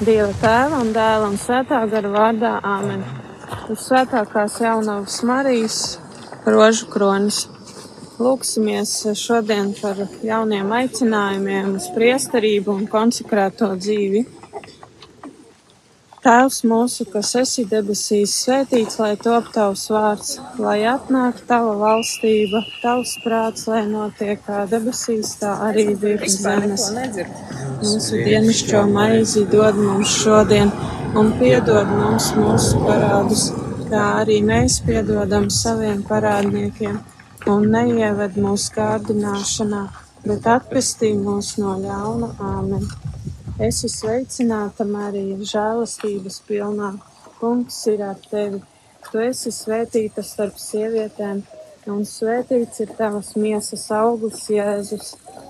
Dieva tēva un dēla un svētā gara vārdā Āmen. Uz svētākās jaunavas Marijas rožu kronis. Lūksimies šodien par jauniem aicinājumiem uz priesterību un konsekrēto dzīvi. Tēvs mūsu, kas esi debesīs, svētīts, lai top tavs vārds, lai atnāk tava valstība, tavs prāts, lai notiek kā debesīs, tā arī virs zemes. Mūsu dienascho maizi dod mums šodien, un piedod mums mūsu parādus, kā arī mēs piedodam saviem parādniekiem, un neieved mūsu kārdināšanā, bet atpestī mūs no ļauna āmen. Esi sveicināta, Marija, žēlastības pilnā. Kungs ir ar tevi. Tu esi svētīta starp sievietēm, un svētīts ir tavas miesas augurs, Jēzus.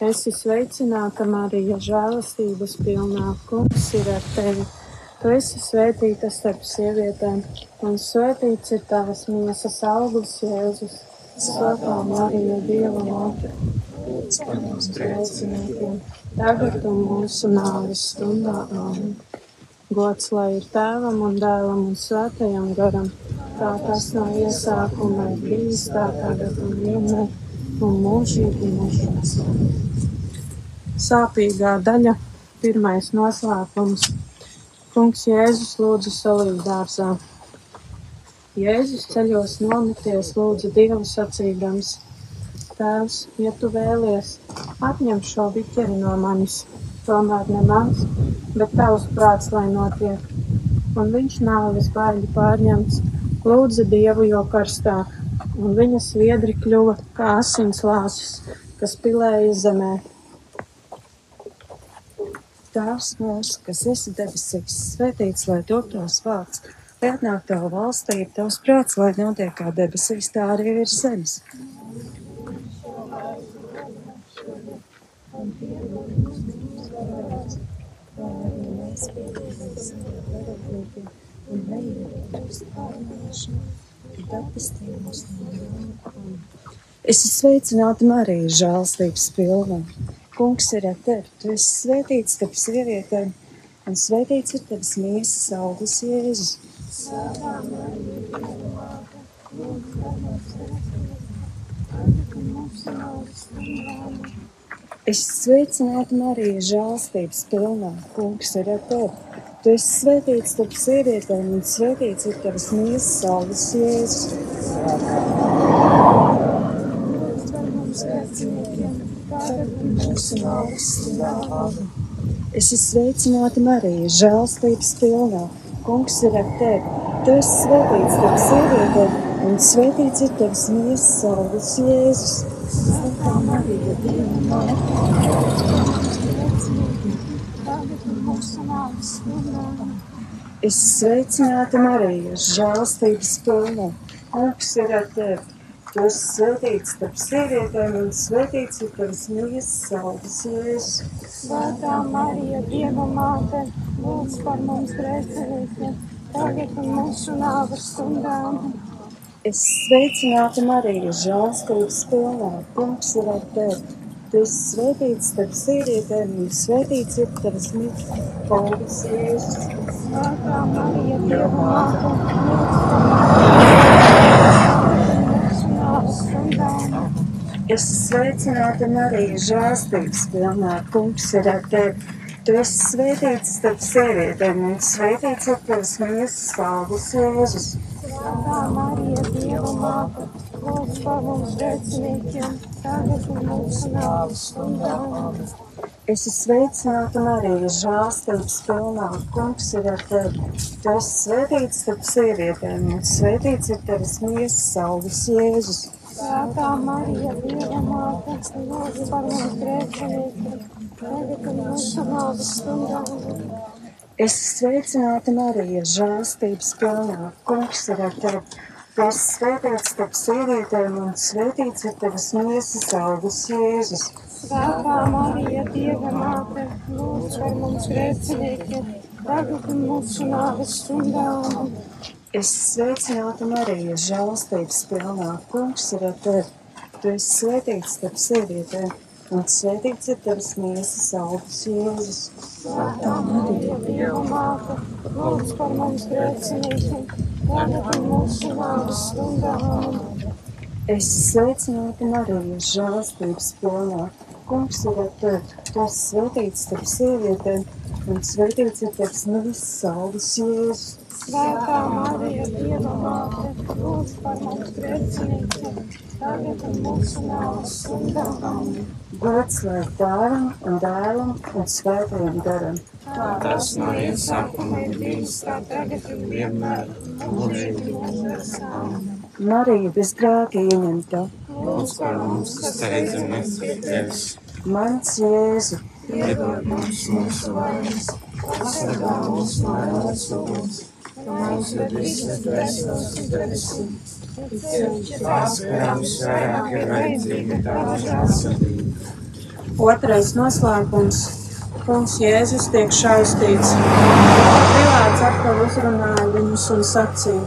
Esi sveicināta, Marija, žēlastības pilnā. Kungs ir ar tevi. Tu esi svētīta starp sievietēm, un svētīts ir tavas miesas augurs, Jēzus. Svētā Marija, Dieva māte lūdz par mums grēciniekiem, tagad un mūsu nāves stundā. Amen. Gods lai ir tēvam un dēlam un svētajam garam, kā tas no iesākuma ir bijis, tā tagad un vienmēr un mūžīgi mūžos. Sāpīgā daļa, pirmais noslēpums. Kungs Jēzus lūdzu salīdārzā. Jēzus ceļos nometies lūdzu Dievu sacīdams – Tēvs, ja tu vēlies, atņem šo biķeri no manis, tomēr ne mans, bet tavs prāts, lai notiek. Un viņš nāves baigi pārņemts, lūdza Dievu jo karstāk, un viņa sviedri kļuva kā asins lāsus, kas pilēja zemē. Tēvs mūsu, kas esi debesīs, svētīts, lai top tavs vārds, lai atnāk tava valstība, tavs prāts, lai notiek kā debesīs, tā arī ir zemes. Es esmu sveicināta Marija, žēlstības pilna. Kungs ir ar tevi. Tu esi svētīts starp sievietēm, un svētīts ir tavs miesas augurs Jēzus. Svētā Marija, Es sveicinātu Mariju, žēlstības pilnā. Kungs ir ar tevi. Tu esi svētīts starp sievietēm, un svētīts ir tavas miesas augurs Jēzus. Es esmu sveicināta Marija, žēlstības pilnā. Kungs ir ar tevi. Tu esi svētīts starp sievietēm, un svētīts ir tavas miesas augurs Jēzus. Svētā Marija, Dieva māte. Es sveicinātu Mariju, žēlstības pilnu. Kungs ir ar tevi. Tu esi svētīts starp sievietēm, un svētīts ir tavs mīļas saldas Jēzus. Svētā Marija, Dieva māte, lūdz par mums grēciniekiem, tagad un mūsu nāves stundām. Es sveicinātu Mariju, žēlstības pilnā. Kungs ir ar tevi. Tu esi svētīts starp sievietēm, un svētīts ir tavs mīļš, Paulis Jēzus. Svētā Marija, Dieva māte, Es sveicināta Marija, žēlstības pilnā, kungs ir ar tevi. Tu esi svētīts starp sievietēm, un svētīts ir tavs mīļš, Paulis Jēzus. Svētā Marija, Dieva māte, lūdz par mums grēciniekiem, tagad un mūsu nāves stundā. Es esmu sveicināta Marija, žēlstības pilnā. Kungs ir ar tevi. Tu esi svētīts starp sievietēm, un svētīts ir tavas miesas augurs Jēzus. Svētā Marija, Dieva māte, lūdz par mums grēciniekiem, tagad un mūsu nāves stundā. Es sveicināta Marija, žēlstības pilnā. Kungs ir ar tevi. Tu esi svētīts starp sievietēm un svētīts ir tavas miesas augurs Jēzus. Svētā Marija, Dieva māte, lūdz par mums grēciniekiem, tagad un mūsu nāves stundā. Es sveicināta Marija, žēlstības pilnā. Kungs ir ar tevi. Tu esi svētīts starp sievietēm un svētīts ir tavas miesas augurs Jēzus. Svētā Marija, Dieva māte, lūdz par mums grēciniekiem, tagad un mūsu nāves stundā. Es sveicināta Marija, žēlstības pilnā. Kungs ir ar tevi. Tu esi svētīts starp sievietēm un svētīts ir tavas miesas augurs Jēzus. Svētā Marija, Dieva māte, lūdz par mums grēciniekiem, tagad un mūsu nāves stundā. Gods lai tēvam un dēlam un svētajam garam. Tas no iesākuma ir bijis tā tagad un vienmēr, mūžīgi mūžos. Marija bez grēka ieņemta. Lūdz par mums, kas steidzamies pie tevis. Mans Jēzu, Iedod mums mūsu vainas, sargā mūs no ēnas Tās, kurām visvairāk ir vajadzīga tava žēlsirdība. Otrais noslēpums. Kungs Jēzus tiek šaustīts. Pilāts atkal uzrunāja viņus un sacīja: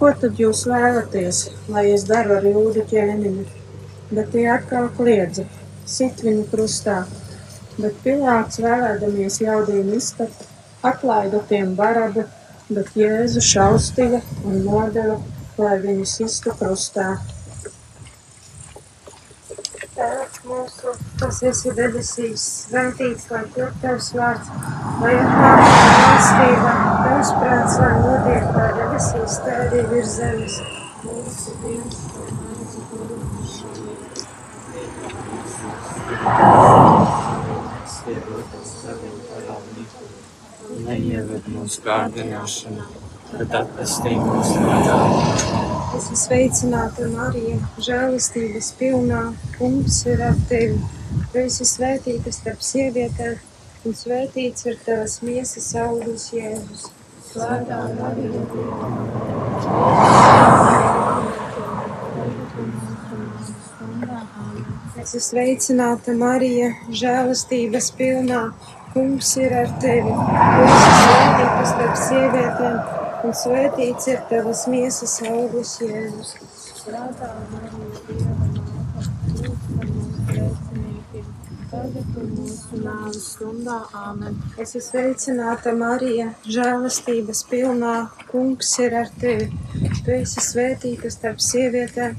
Ko tad jūs vēlaties, lai es daru ar jūdu ķēniņu? Bet tie atkal kliedza: Sit viņu krustā. Bet Pilāts vēlēdamies jaudīm iztakt, atlaida tiem barabu, bet Jēzu šaustīja un nodeva, lai viņus iztu krustā. Tēvs mūsu, kas esi debesīs, svētīts, lai top tavs vārds, lai atnāk valstība, tavs prāts, lai notiek kā debesīs, tā arī virs zemes. Mūsu Dievs, mūsu Dievs. Ierodas saviem parādību, neieved mūsu kārdināšanu, bet atpestī mūs no ļaunuma. Es esmu sveicināta, Marija, žēlastības pilnā. Kungs ir ar tevi. Tu esi svētīta starp sievietēm, un svētīts ir tavas miesas augurs Jēzus. Svētā Marija, Es esmu sveicināta, Marija, žēlastības pilnā. Kungs ir ar tevi. Tu esi svētīta starp sievietēm, un svētīts ir tavas miesas augurs Jēzus. Svētā Marija, Dieva māte, lūdz par mums grēciniekiem, tagad un mūsu nāves stundā. Āmen. Es esmu sveicināta, Marija, žēlastības pilnā. Kungs ir ar tevi. Tu esi svētīta starp sievietēm,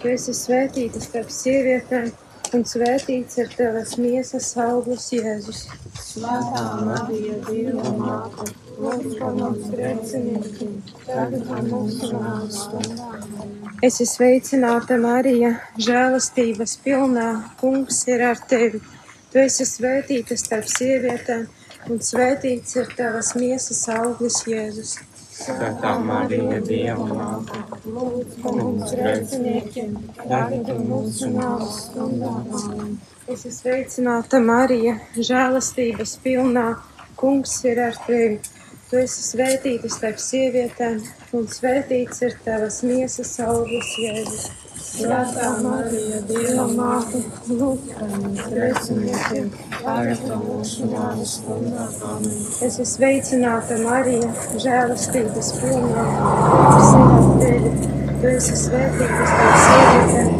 Tu esi svētīta starp sievietēm, un svētīts ir tavas miesas auglis Jēzus. Svētā Marija, Dieva māte, lūdz par mums grēciniekiem, tagad un mūsu nāves stundā. Es esmu sveicināta, Marija, žēlastības pilnā. Kungs ir ar tevi. Tu esi svētīta starp sievietēm, un svētīts ir tavas miesas auglis Jēzus. Svētā Marija, Dieva māte, mums grēciniekiem, tagad un mūsu nāves stundā. Es esmu sveicināta, Marija, žēlastības pilnā. Kungs ir ar tevi. Tu esi svētīta starp sievietēm, un svētīts ir tavas miesas auglis Jēzus. Svētā Marija, Dieva māte, lūdz par mums grēciniekiem, tagad un mūsu nāves stundā. Amen. Es esmu sveicināta Marija, žēlastības pilnā. Ar tevi. Tu esi svētīta starp sievietēm,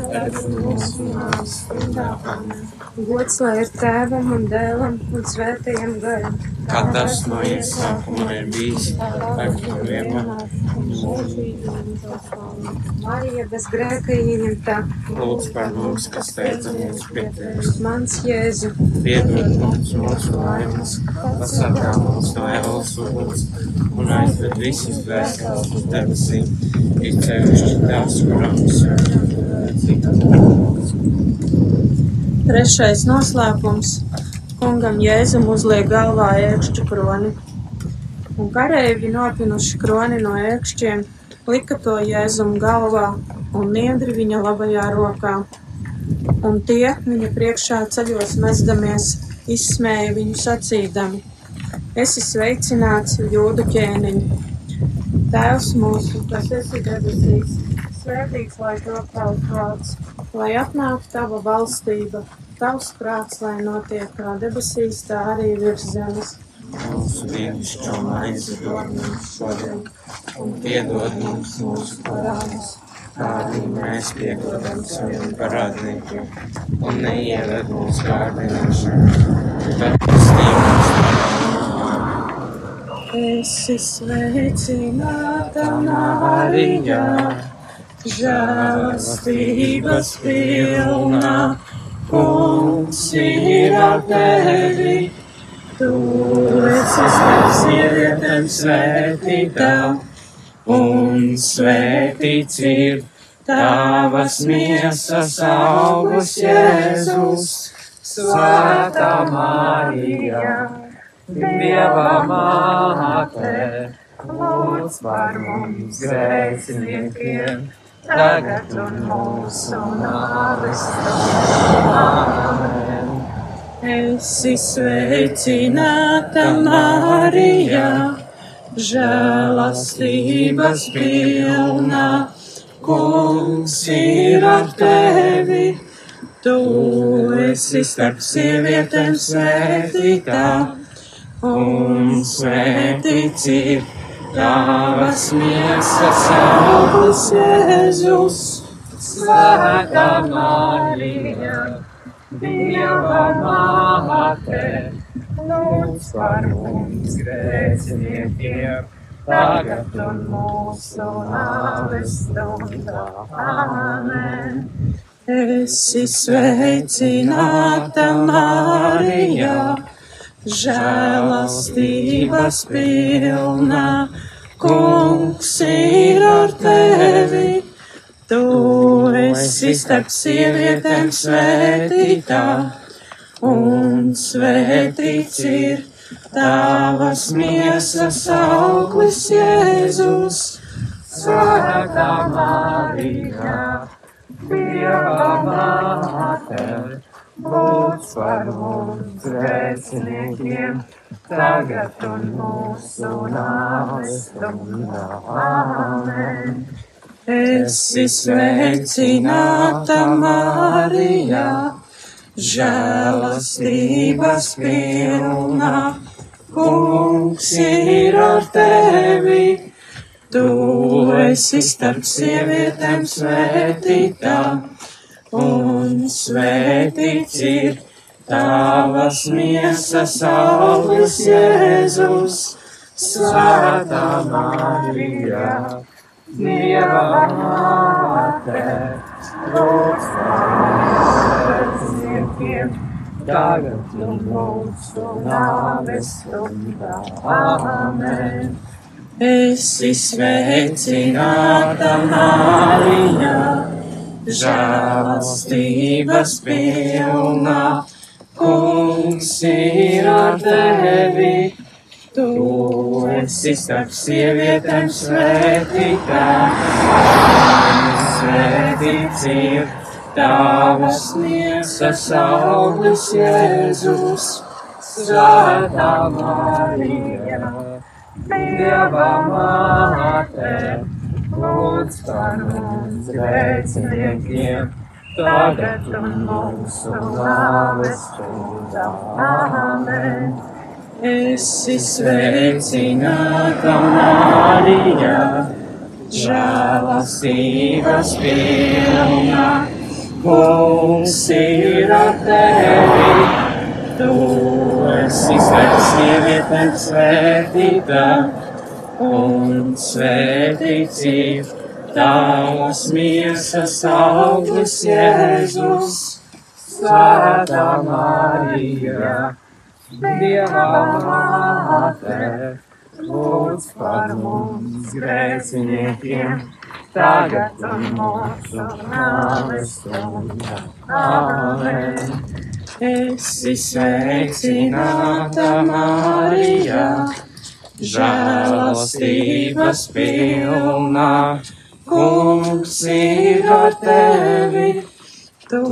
un mūsu nāves stundā. Amen. Gods lai ir tēvam un dēlam un svētajam garam. Kā tas no iesākuma ir bijis, tagad un vienmēr. Marija bez grēka ieņemtā. Lūdzu par mums, kas teicamies pie tevis. Mans Jēzu, Piedod mums mūsu laimes, pasargā mūs no ēlas uguns un aizved visus dvēseles uz debesīm, it sevišķi tās, kurām Trešais noslēpums. Kungam Jēzum uzliek galvā ēkšķu kroni. Un kareivji nopinuši kroni no ēkšķiem, lika to Jēzum galvā un niedri viņa labajā rokā. Un tie viņa priekšā ceļos mezdamies, izsmēja viņu sacīdami: Esi sveicināts, jūdu ķēniņ! Tēvs mūsu, kas esi debesīs, svētīts lai top tavs vārds, lai atnāk tava valstība, tavs prāts, lai notiek kā debesīs, tā arī virs zemes. Mūsu dienascho maizi dod mums šodien, un piedod mums mūsu parādus, kā arī mēs piedodam saviem parādniekiem, un neieved mūsu kārdināšanā, bet stīvums Esi sveicināta, Marija, žēlastības pilna, kungs ir ar tevi. Tu esi starp sievietēm svētītā, un svētīts ir tavas miesas augurs Jēzus. Svētā Marija, Dieva māte, lūdz par mums grēciniekiem, tagad un mūsu nāves. Amen. Esi sveicināta, Marija, žēlastības pilna, kungs ir ar tevi. Tu esi starp sievietēm svētītā, un svētīts ir tavas miesas augurs Jēzus. Svētā Marija, Dieva māte, lūdz par mums grēciniekiem, tagad un mūsu nāves stundā. Amen. Esi sveicināta, Marija, žēlastības pilna, kungs ir ar tevi. Tu esi starp sievietēm svētītā, un svētīts ir tavas miesas auglis Jēzus. Svētā Marija, Dieva māte, lūdz par mums grēciniekiem, tagad un mūsu nāves stundā. Amen. Esi sveicināta, Marija, žēlastības pilna, kungs ir ar tevi. Tu esi starp sievietēm svētītā, un svētīts ir tavas miesas augurs Jēzus, Svētā Marija. Dieva māte, lūdz grēciniekiem, tagad un mūsu nāves stundā. Amen. Esi sveicināta, Marija, žēlastības pilnā, kungs ir ar tevi. Tu esi starp sievietēm svētītā, svētīts ir tavas miesas auglis Jēzus, svētā Marija, Dieva māte, lūdz par mums grēciniekiem, tagad un mūsu nāves stundā. Amen. Esi sveicināta Marija, žēlastības pilna, kungs ir ar tevi. Tu esi starp sievietēm svētītā, un svētīts ir tavas miesas auglis Jēzus, Svētā Marija, Dieva māte, lūdz par mums grēciniekiem, tagad un mūsu nāves stundā. Amen. Esi sveicināta Marija, žēlastības pilnā, kungs ir ar tevi. Tu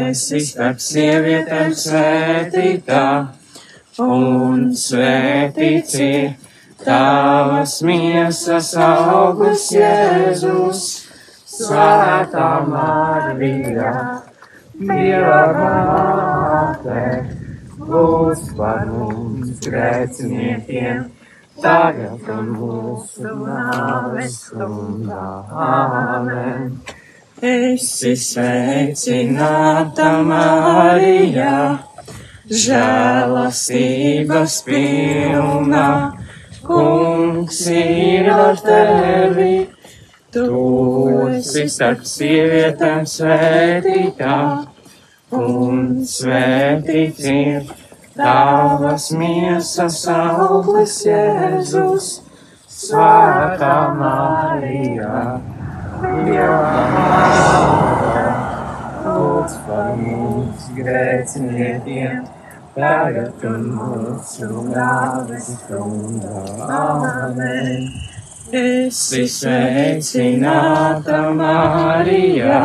esi starp sievietēm svētītā, un svētīts ir tavas miesas augurs Jēzus, svētā Marija, Dieva māte, lūdz par mums grēciniekiem, tagad un mūsu nāves stundā. Amen. Esi sveicināta Marija, žēlastības pilna, kungs ir ar tevi. Tu esi starp sievietēm svētītā, un svētīts ir tavas miesas auglis Jēzus, svētā Marija. Dieva māte, lūdz par mums grēciniekiem, tagad un mūsu nāves stundā. Amen. Esi sveicināta Marija,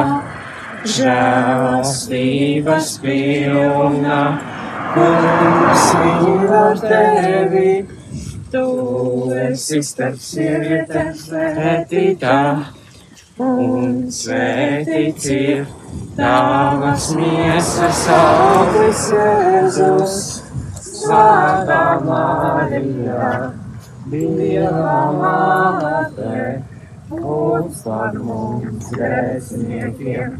žēlastības pilna, kungs ar tevi. Tu esi starp sievietēm svētītā un svētīts ir tavas miesas auglis Jēzus, svētā Marija, Dieva māte, lūdz par mums grēciniekiem,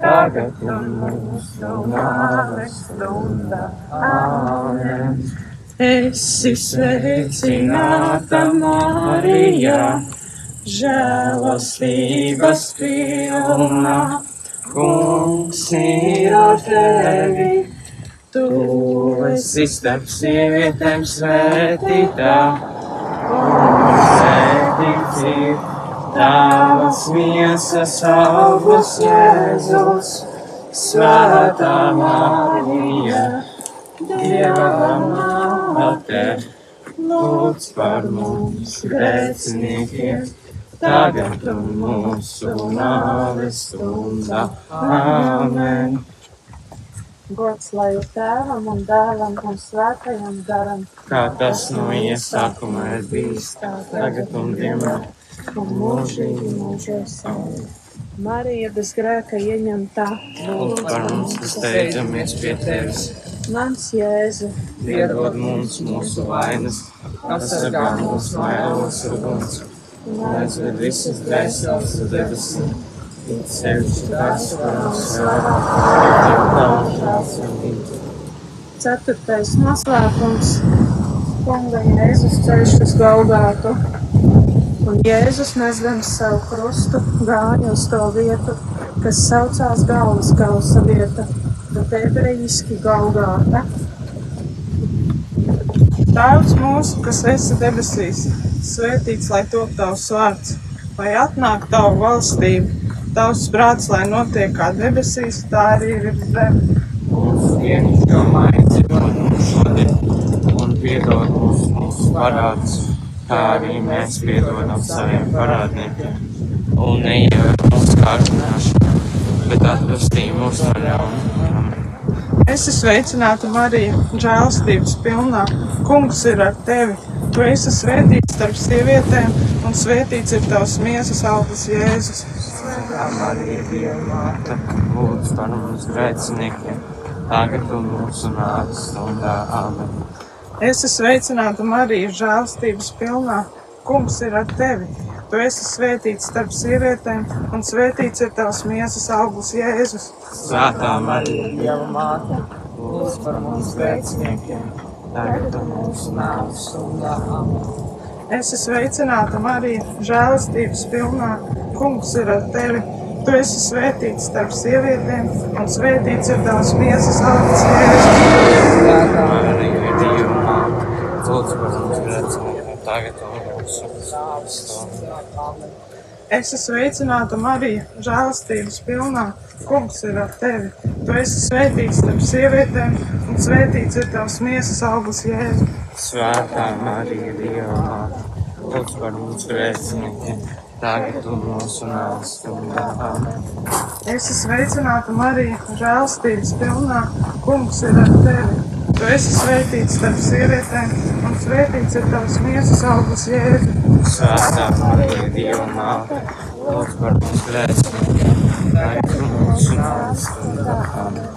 tagad un mūsu nāves stundā. Amen. Esi sveicināta Marija, žēlastības pilna, kungs ir ar tevi. Tu esi starp sievietēm svētītā, un svētīts ir tavas miesas augurs Jēzus, svētā Marija, Dieva māte, lūdz par mums grēciniekiem tagad un mūsu nāves stundā. Amen. Gods lai tēvam un dēlam un svētajam garam, Kā tas no iesākuma ir bijis, tagad un vienmēr. Un mūžīgi mūžos. Marija bez grēka ieņemtā, Lūdz par mums, kas steidzamies pie tevis. mans Jēzu, Piedod mums mūsu vainas, pasargā mūs no ēlas uguns, un aizved visas dvēseles uz debesīm. Ceturtais noslēpums, kunga Jēzus ceļš uz Gaugātu. Un Jēzus nesdams savu krustu gāja uz to vietu, kas saucās galvas kausa vieta, bet ebrejiski Gaugāta. Tēvs mūsu, kas esi debesīs, svētīts lai top tavs vārds, lai atnāk tava valstība, tavs prāts, lai notiek kā debesīs, tā arī virs zemes. Mūsu dienascho maizi dod mums šodien, un piedod mums mūsu parādus, kā arī mēs piedodam saviem parādniekiem. Un neieved mūsu kārdināšanā, bet atvestī mūs no ļauna. Es esmu sveicināta Marija, žēlstības pilnā. Kungs ir ar tevi. Tu esi svētīts starp sievietēm, un svētīts ir tavs miesas augurs Jēzus. Svētā Marija, Dieva māte, lūdz par mums grēciniekiem, tagad un mūsu nāves stundā. Amen. Es esmu sveicināta Marija, žēlstības pilnā. Kungs ir ar tevi. Tu esi svētīts starp sievietēm, un svētīts ir tavs miesas augurs Jēzus. Svētā Marija, Dieva māte, lūdz par mums grēciniekiem, tagad mūsu nāves stundā. Es esmu sveicināta Marija, žēlastības pilnā. Kungs ir ar tevi. Tu esi svētīts starp sievietēm, un svētīts ir tavs miesas augurs Jēzus. Svētā Marija, Dieva māte, lūdz par mums grēciniekiem, tagad un mūsu. Amen. Es esmu sveicināta Marija, žēlastības pilnā. Kungs ir ar tevi. Tu esi svētīts starp sievietēm, un svētīts ir tavs miesas augurs Jēzus. Svētā Marija, Dieva māte, lūdz par mums grēciniekiem, tagad un mūsu nāves stundā. Es esmu sveicināta Marija, žēlastības pilnā. Kungs ir ar tevi. Tu esi svētīts starp sievietēm, un svētīts ir tavs miesas augurs Jēzus. Svētā Marija, Dieva māte, lūdz par mums grēciniekiem, tagad un mūsu nāves stundā. Amen.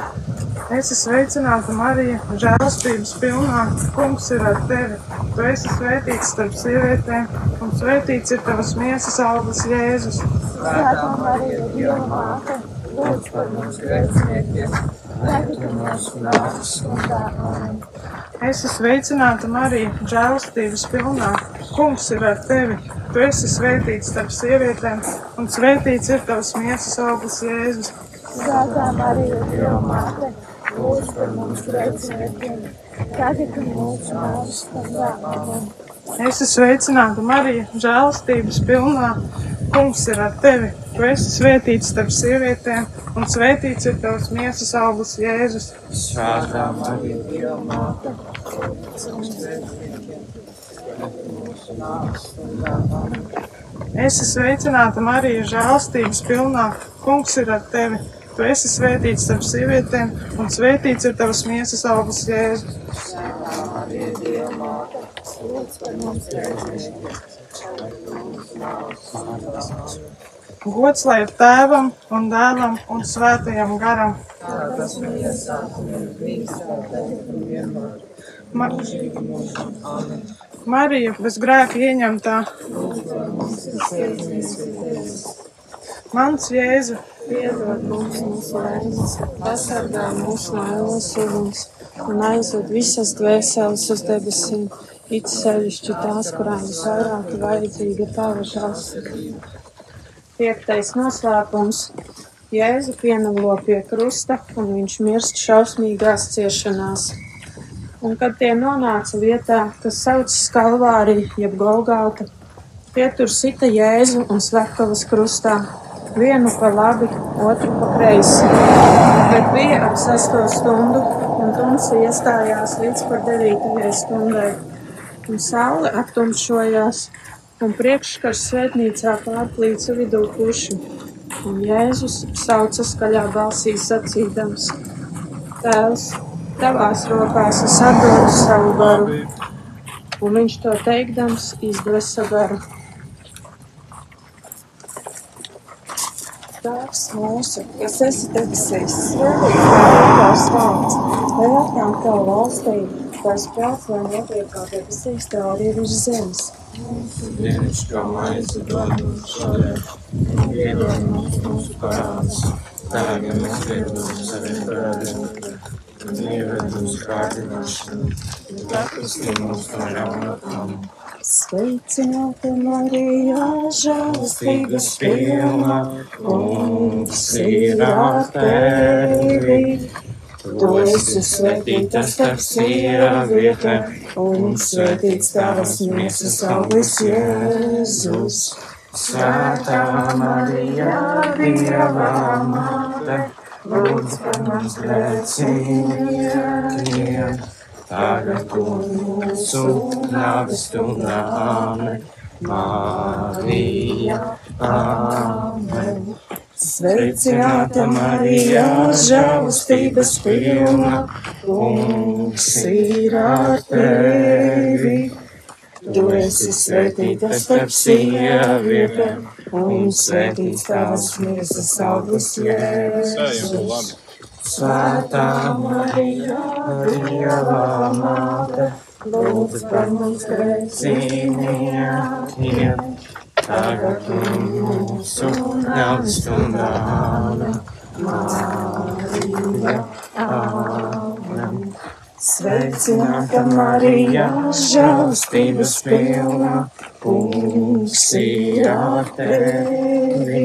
Es esmu sveicināta Marija, žēlastības pilnā. Kungs ir ar tevi. Tu esi svētīts starp sievietēm, un svētīts ir tavs miesas augurs Jēzus. Svētā Marija, Dieva māte, lūdz par mums grēciniekiem, Es esmu sveicināta Marija, žēlastības pilnā. Kungs ir ar tevi. Tu esi svētīts starp sievietēm, un svētīts ir tavs miesas augurs Jēzus. Svētā Marija, Dieva māte, lūdz par mums grēciniekiem, tagad un mūsu nāves stundā. Es esmu sveicināta Marija, žēlastības pilnā. Kungs ir ar tevi. Tu esi svētīts starp sievietēm, un svētīts ir tavs miesas augurs Jēzus. Svētā Marija, Dieva māte, Es esmu sveicināta Marija, žēlastības pilnā. Kungs ir ar tevi. Tu esi svētīts starp sievietēm, un svētīts ir tavs miesas augurs Jēzus. Gods lai ir tēvam un dēlam un svētajam garam. Ma Marija, bez grēka ieņemtā. Mans Jēzu, Piedod mums mūsu lēmas, pasargā mūs no ēlas uguns un aizved visas dvēseles uz debesīm, it sevišķi tās, kurām visvairāk ir vajadzīga tava žēlsirdība. Piektais noslēpums. Jēzu pienaglo pie krusta, un viņš mirst šausmīgās ciešanās. Un kad tie nonāca vietā, kas saucas Kalvārija, jeb Golgāta, tie tur sita Jēzu un slepkavas krustā, vienu pa labi, otru pa kreisi. Bet bija ap sesto stundu, un tumsa iestājās līdz par devītajai stundai. Un saule aptumšojās, un priekškars svētnīcā pārplīca vidū puši. Un Jēzus sauca skaļā balsī sacīdams: Tēvs, tavās rokās es atdodu savu garu. Un viņš to teikdams izdvesa garu. Tēvs mūsu, kas esi debesīs, svētīts lai tavs vārds, lai atnāk tava valstība, tavs prāts, lai notiek kā debesīs, tā arī virs zemes. Dienascho maizi dod mums šodien, un piedod mums mūsu parādus, tā kā mēs piedodam saviem parādiem. Un ieved mūsu kārdināšanu, bet atvestī mūs no ļauna. Amen. Sveicināta Marija, žēlastības pilna, kungs ir ar tevi. Tu esi svētīta starp sievietēm, un svētīts tavas miesas augurs Jēzus. Svētā Marija, Dieva māte, lūdz par mums grēciniekiem, tagad un mūsu nāves stundā. Āmen. Marija, Āmen. Sveicināta Marija, žēlastības pilna, kungs ir ar tevi. Tu esi svētīta starp sievietēm, un svētīts tavas miesas augurs Jēzus. Svētā Marija, Dieva māte, lūdz par mums grēciniekiem, Tagad mūsu nāves stundā. Marija, Āmen. Sveicināta Marija, žēlastības pilna, kungs ir ar tevi.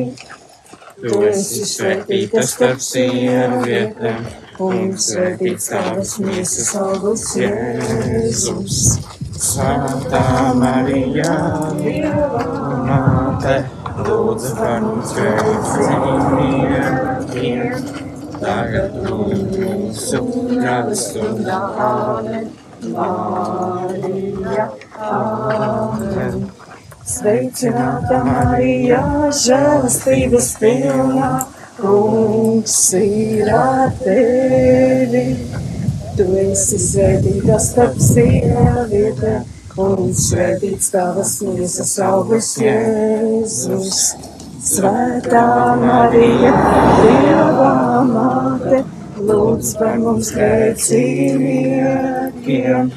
Tu esi svētīta starp sievietēm, un svētīts tavas miesas augurs Jēzus. Svētā Marija, Dieva māte, lūdzu par mums grēciniekiem, tagad un mūsu nāves stundā. Āmen. Marija, Āmen. Sveicināta Marija, žēlastības pilna, kungs ir ar tevi. Tu esi svētīta starp sievietēm, un svētīts tavas miesas augurs Jēzus. Svētā Marija, Dieva māte, lūdz par mums grēciniekiem,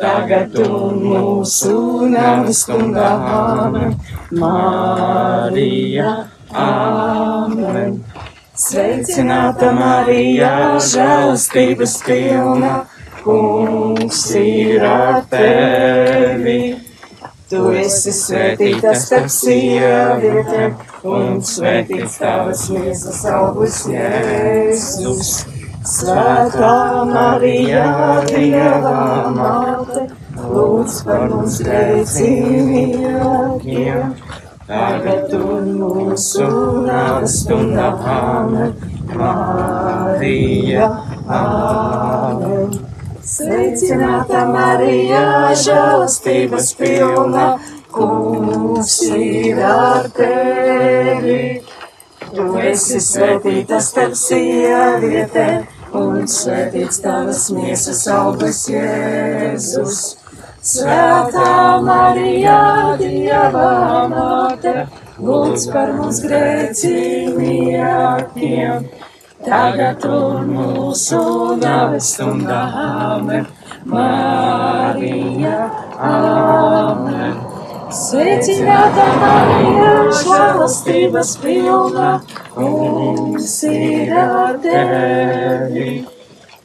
tagad un mūsu nāves stundā. Āmen. Marija, Āmen. Sveicināta Marija, žēlastības pilna, kungs ir ar tevi. Tu esi svētīta starp sievietēm, un svētīts tavas miesas augurs Jēzus. Svētā Marija, Dieva māte, lūdz par mums grēciniekiem, tagad un mūsu nāves stundā. Āmen. Marija, Āmen. Sveicināta Marija, žēlastības pilna, kungs ir ar tevi. Tu esi svētīta starp sievietēm, un svētīts tavas miesas augurs Jēzus. Svētā Marija, Dieva māte, lūdz par mums grēciniekiem, tagad un mūsu nāves stundā. Āmen. Marija, Āmen. Sveicināta Marija, žēlastības pilna, kungs ir ar tevi.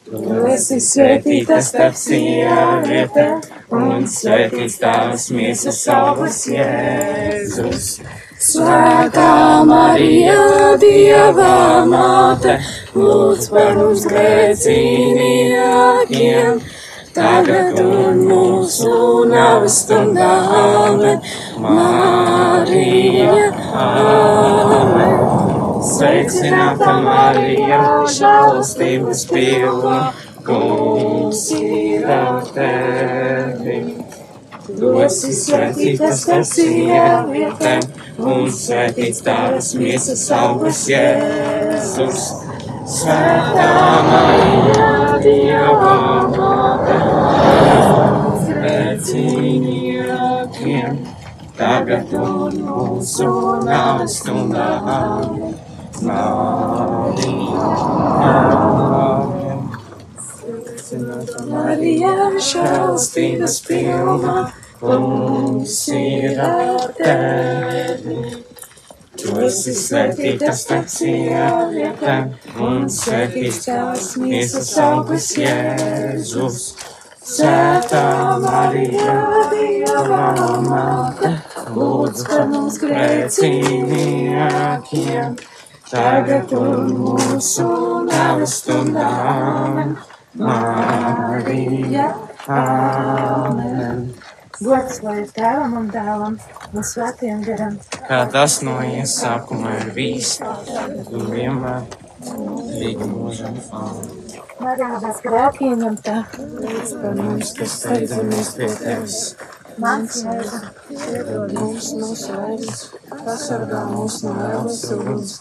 Tu esi svētīta starp sievietēm, un svētīts tavas miesas augurs Jēzus. Svētā Marija, Dieva māte, lūdz par mums grēciniekiem, tagad un mūsu nāves stundā. Āmen. Marija, Āmen. Sveicināta Marija, žēlastības pilna, kungs ir ar tevi. Tu esi svētīta starp sievietēm, un svētīts tavas miesas augurs Jēzus. Svētā Marija, Dieva māte, grēciniekiem, tagad un mūsu nāves stundā. Marija, žēlstības pilna, kungs ir ar tevi. Tu esi svētīta starp sievietēm, un svētīts tavas miesas augurs Jēzus. Svētā Marija, Dieva māte, lūdz par mums grēciniekiem, tagad un mūsu nāves stundā. Marija, Āmen. Gods lai ir tēvam un dēlam un svētiem garam. kā tas no iesākuma ir bijis, un vienmēr līdz mūžam. Āmen. Marija bez grēkieņemtā, Lūdz par mums, kas steidzamies pie tevis, jēza, Iedod mums mūsu vainas, pasargā mūs no ēlas uguns.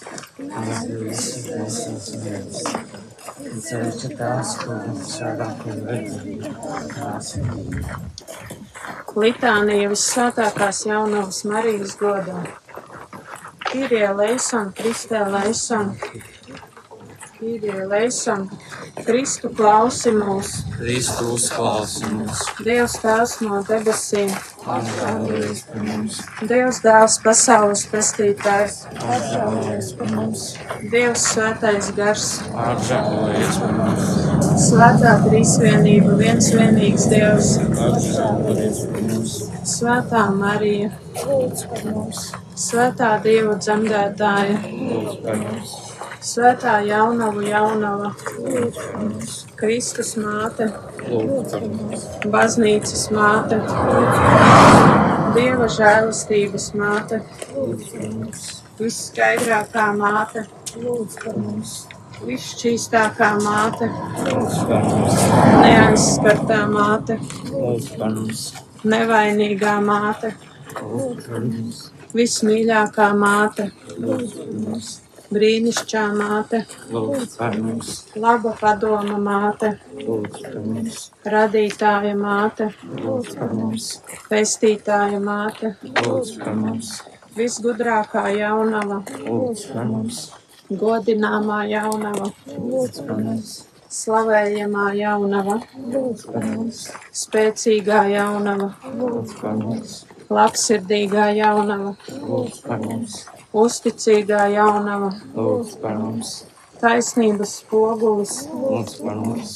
Ceļš tās, kur šādāk un redzīgi, tās Litānija visvētākās jaunavas Marijas godā. Kyrie leison, Kristē leison, Kyrie leison, Kristu klausi mūs, Kristu uzklausi mūs, Dievs tās no debesīm, apžēlojies par mums, Dievs dēls pasaules pestītājs, apžēlojies par mums, Dievs svētais gars, apžēlojies par mums, svētā trīsvienība, viens vienīgs Dievs, apžēlojies par mums, svētā Marija, lūdz par mums, svētā Dieva dzemdētāja, lūdz par mums, svētā jaunava jaunava, Kristus māte, baznīcas māte, Dieva žēlastības māte, visskaidrākā māte, visšķīstākā māte, neaizskartā māte, nevainīgā māte, vismīļākā māte, lūdz brīnišķā māte, laba padoma māte, radītāja māte, pestītāja māte, visgudrākā jaunava, godināmā jaunava, slavējamā jaunava, spēcīgā jaunava, labsirdīgā jaunava, lūdz par mums, uzticīgā jaunava, lūdz par mums, taisnības spogulis, lūdz par mums,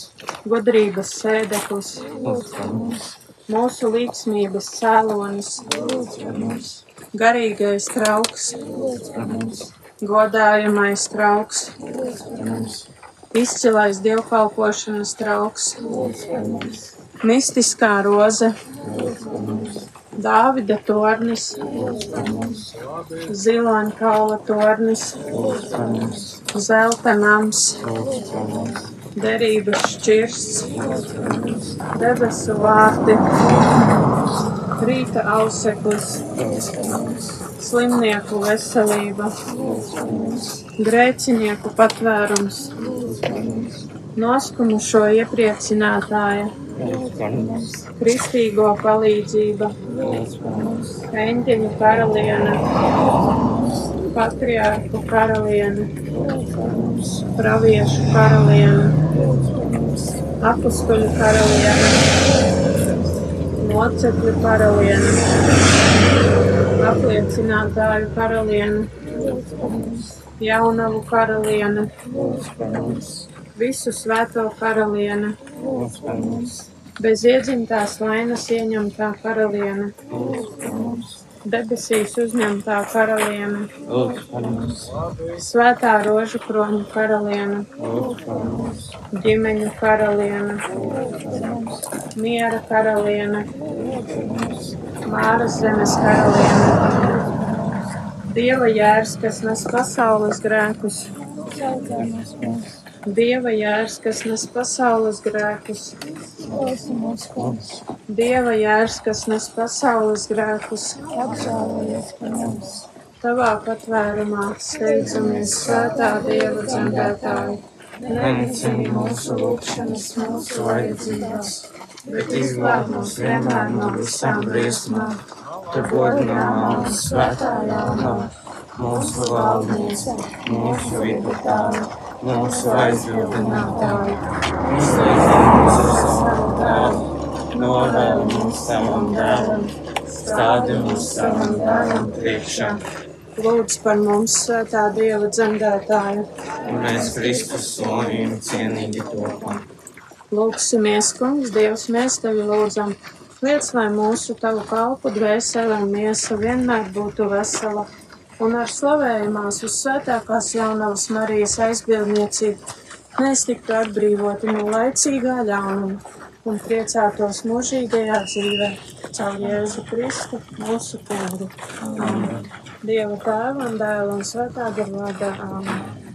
gudrības sēdeklis, lūdz par mums, mūsu līdzsmības cēlonis, lūdz par mums, garīgais trauks, lūdz par mums, godājamais trauks, lūdz par mums, izcilais dievkalpošanas trauks, lūdz par mums, mistiskā roze, lūdz par mums, Dāvida tornis, ziloņkaula tornis, zelta nams, derības šķirsts, debesu vārti, rīta auseklis, slimnieku veselība, grēcinieku patvērums, noskumušo iepriecinātāja, kristīgo palīdzība, eņģeļu karaliene, patriārku karaliene, praviešu karaliene, apustuļu karaliene, mocekļu karaliene, apliecinātāju karaliene, jaunavu karaliene, visu svēto karaliene, lūdz par mums, bez iedzimtās vainas ieņemtā karaliene, lūdz par mums, debesīs uzņemtā karaliene, lūdz par mums, svētā rožu kroņa karaliene, lūdz par mums, ģimeņu karaliene, lūdz par mums, miera karaliene, lūdz par mums, māras zemes karaliene, dieva jērs, kas nes pasaules grēkus, Saucamās mūs, dieva jērs, kas nes pasaules grēkus, dieva jērs, kas nes pasaules grēkus, tavā patvērumā steidzamies svētā dieva dzemdētāju. Nenicini mūsu lūgšanas, mūsu vajadzības, bet izglāb mūs vienmēr no visām briesmām. Tu godināmā un svētā jaunā, mūsu valdniece, mūsu vidutāja, ar savu dēlu, novēl mūs savam dēlam, stādi mūs savam dēlam priekšā, Lūdz par mums, svētā dieva dzemdētāju. un mēs Kristus slavījam cienīgi topam. Lūksimies, kungs, Dievs, mēs tevi lūdzam. Liec, lai mūsu tavu kalpu dvēsele un miesa vienmēr būtu vesela un ar slavējumās uz svētākās jaunavas Marijas aizbildniecību mēs tiktu atbrīvoti no laicīgā ļaunuma un priecātos mūžīgajā dzīvē caur Jēzu Kristu, mūsu kungu. Amen. Dieva tēva un dēla un svētā garvādā. Amen.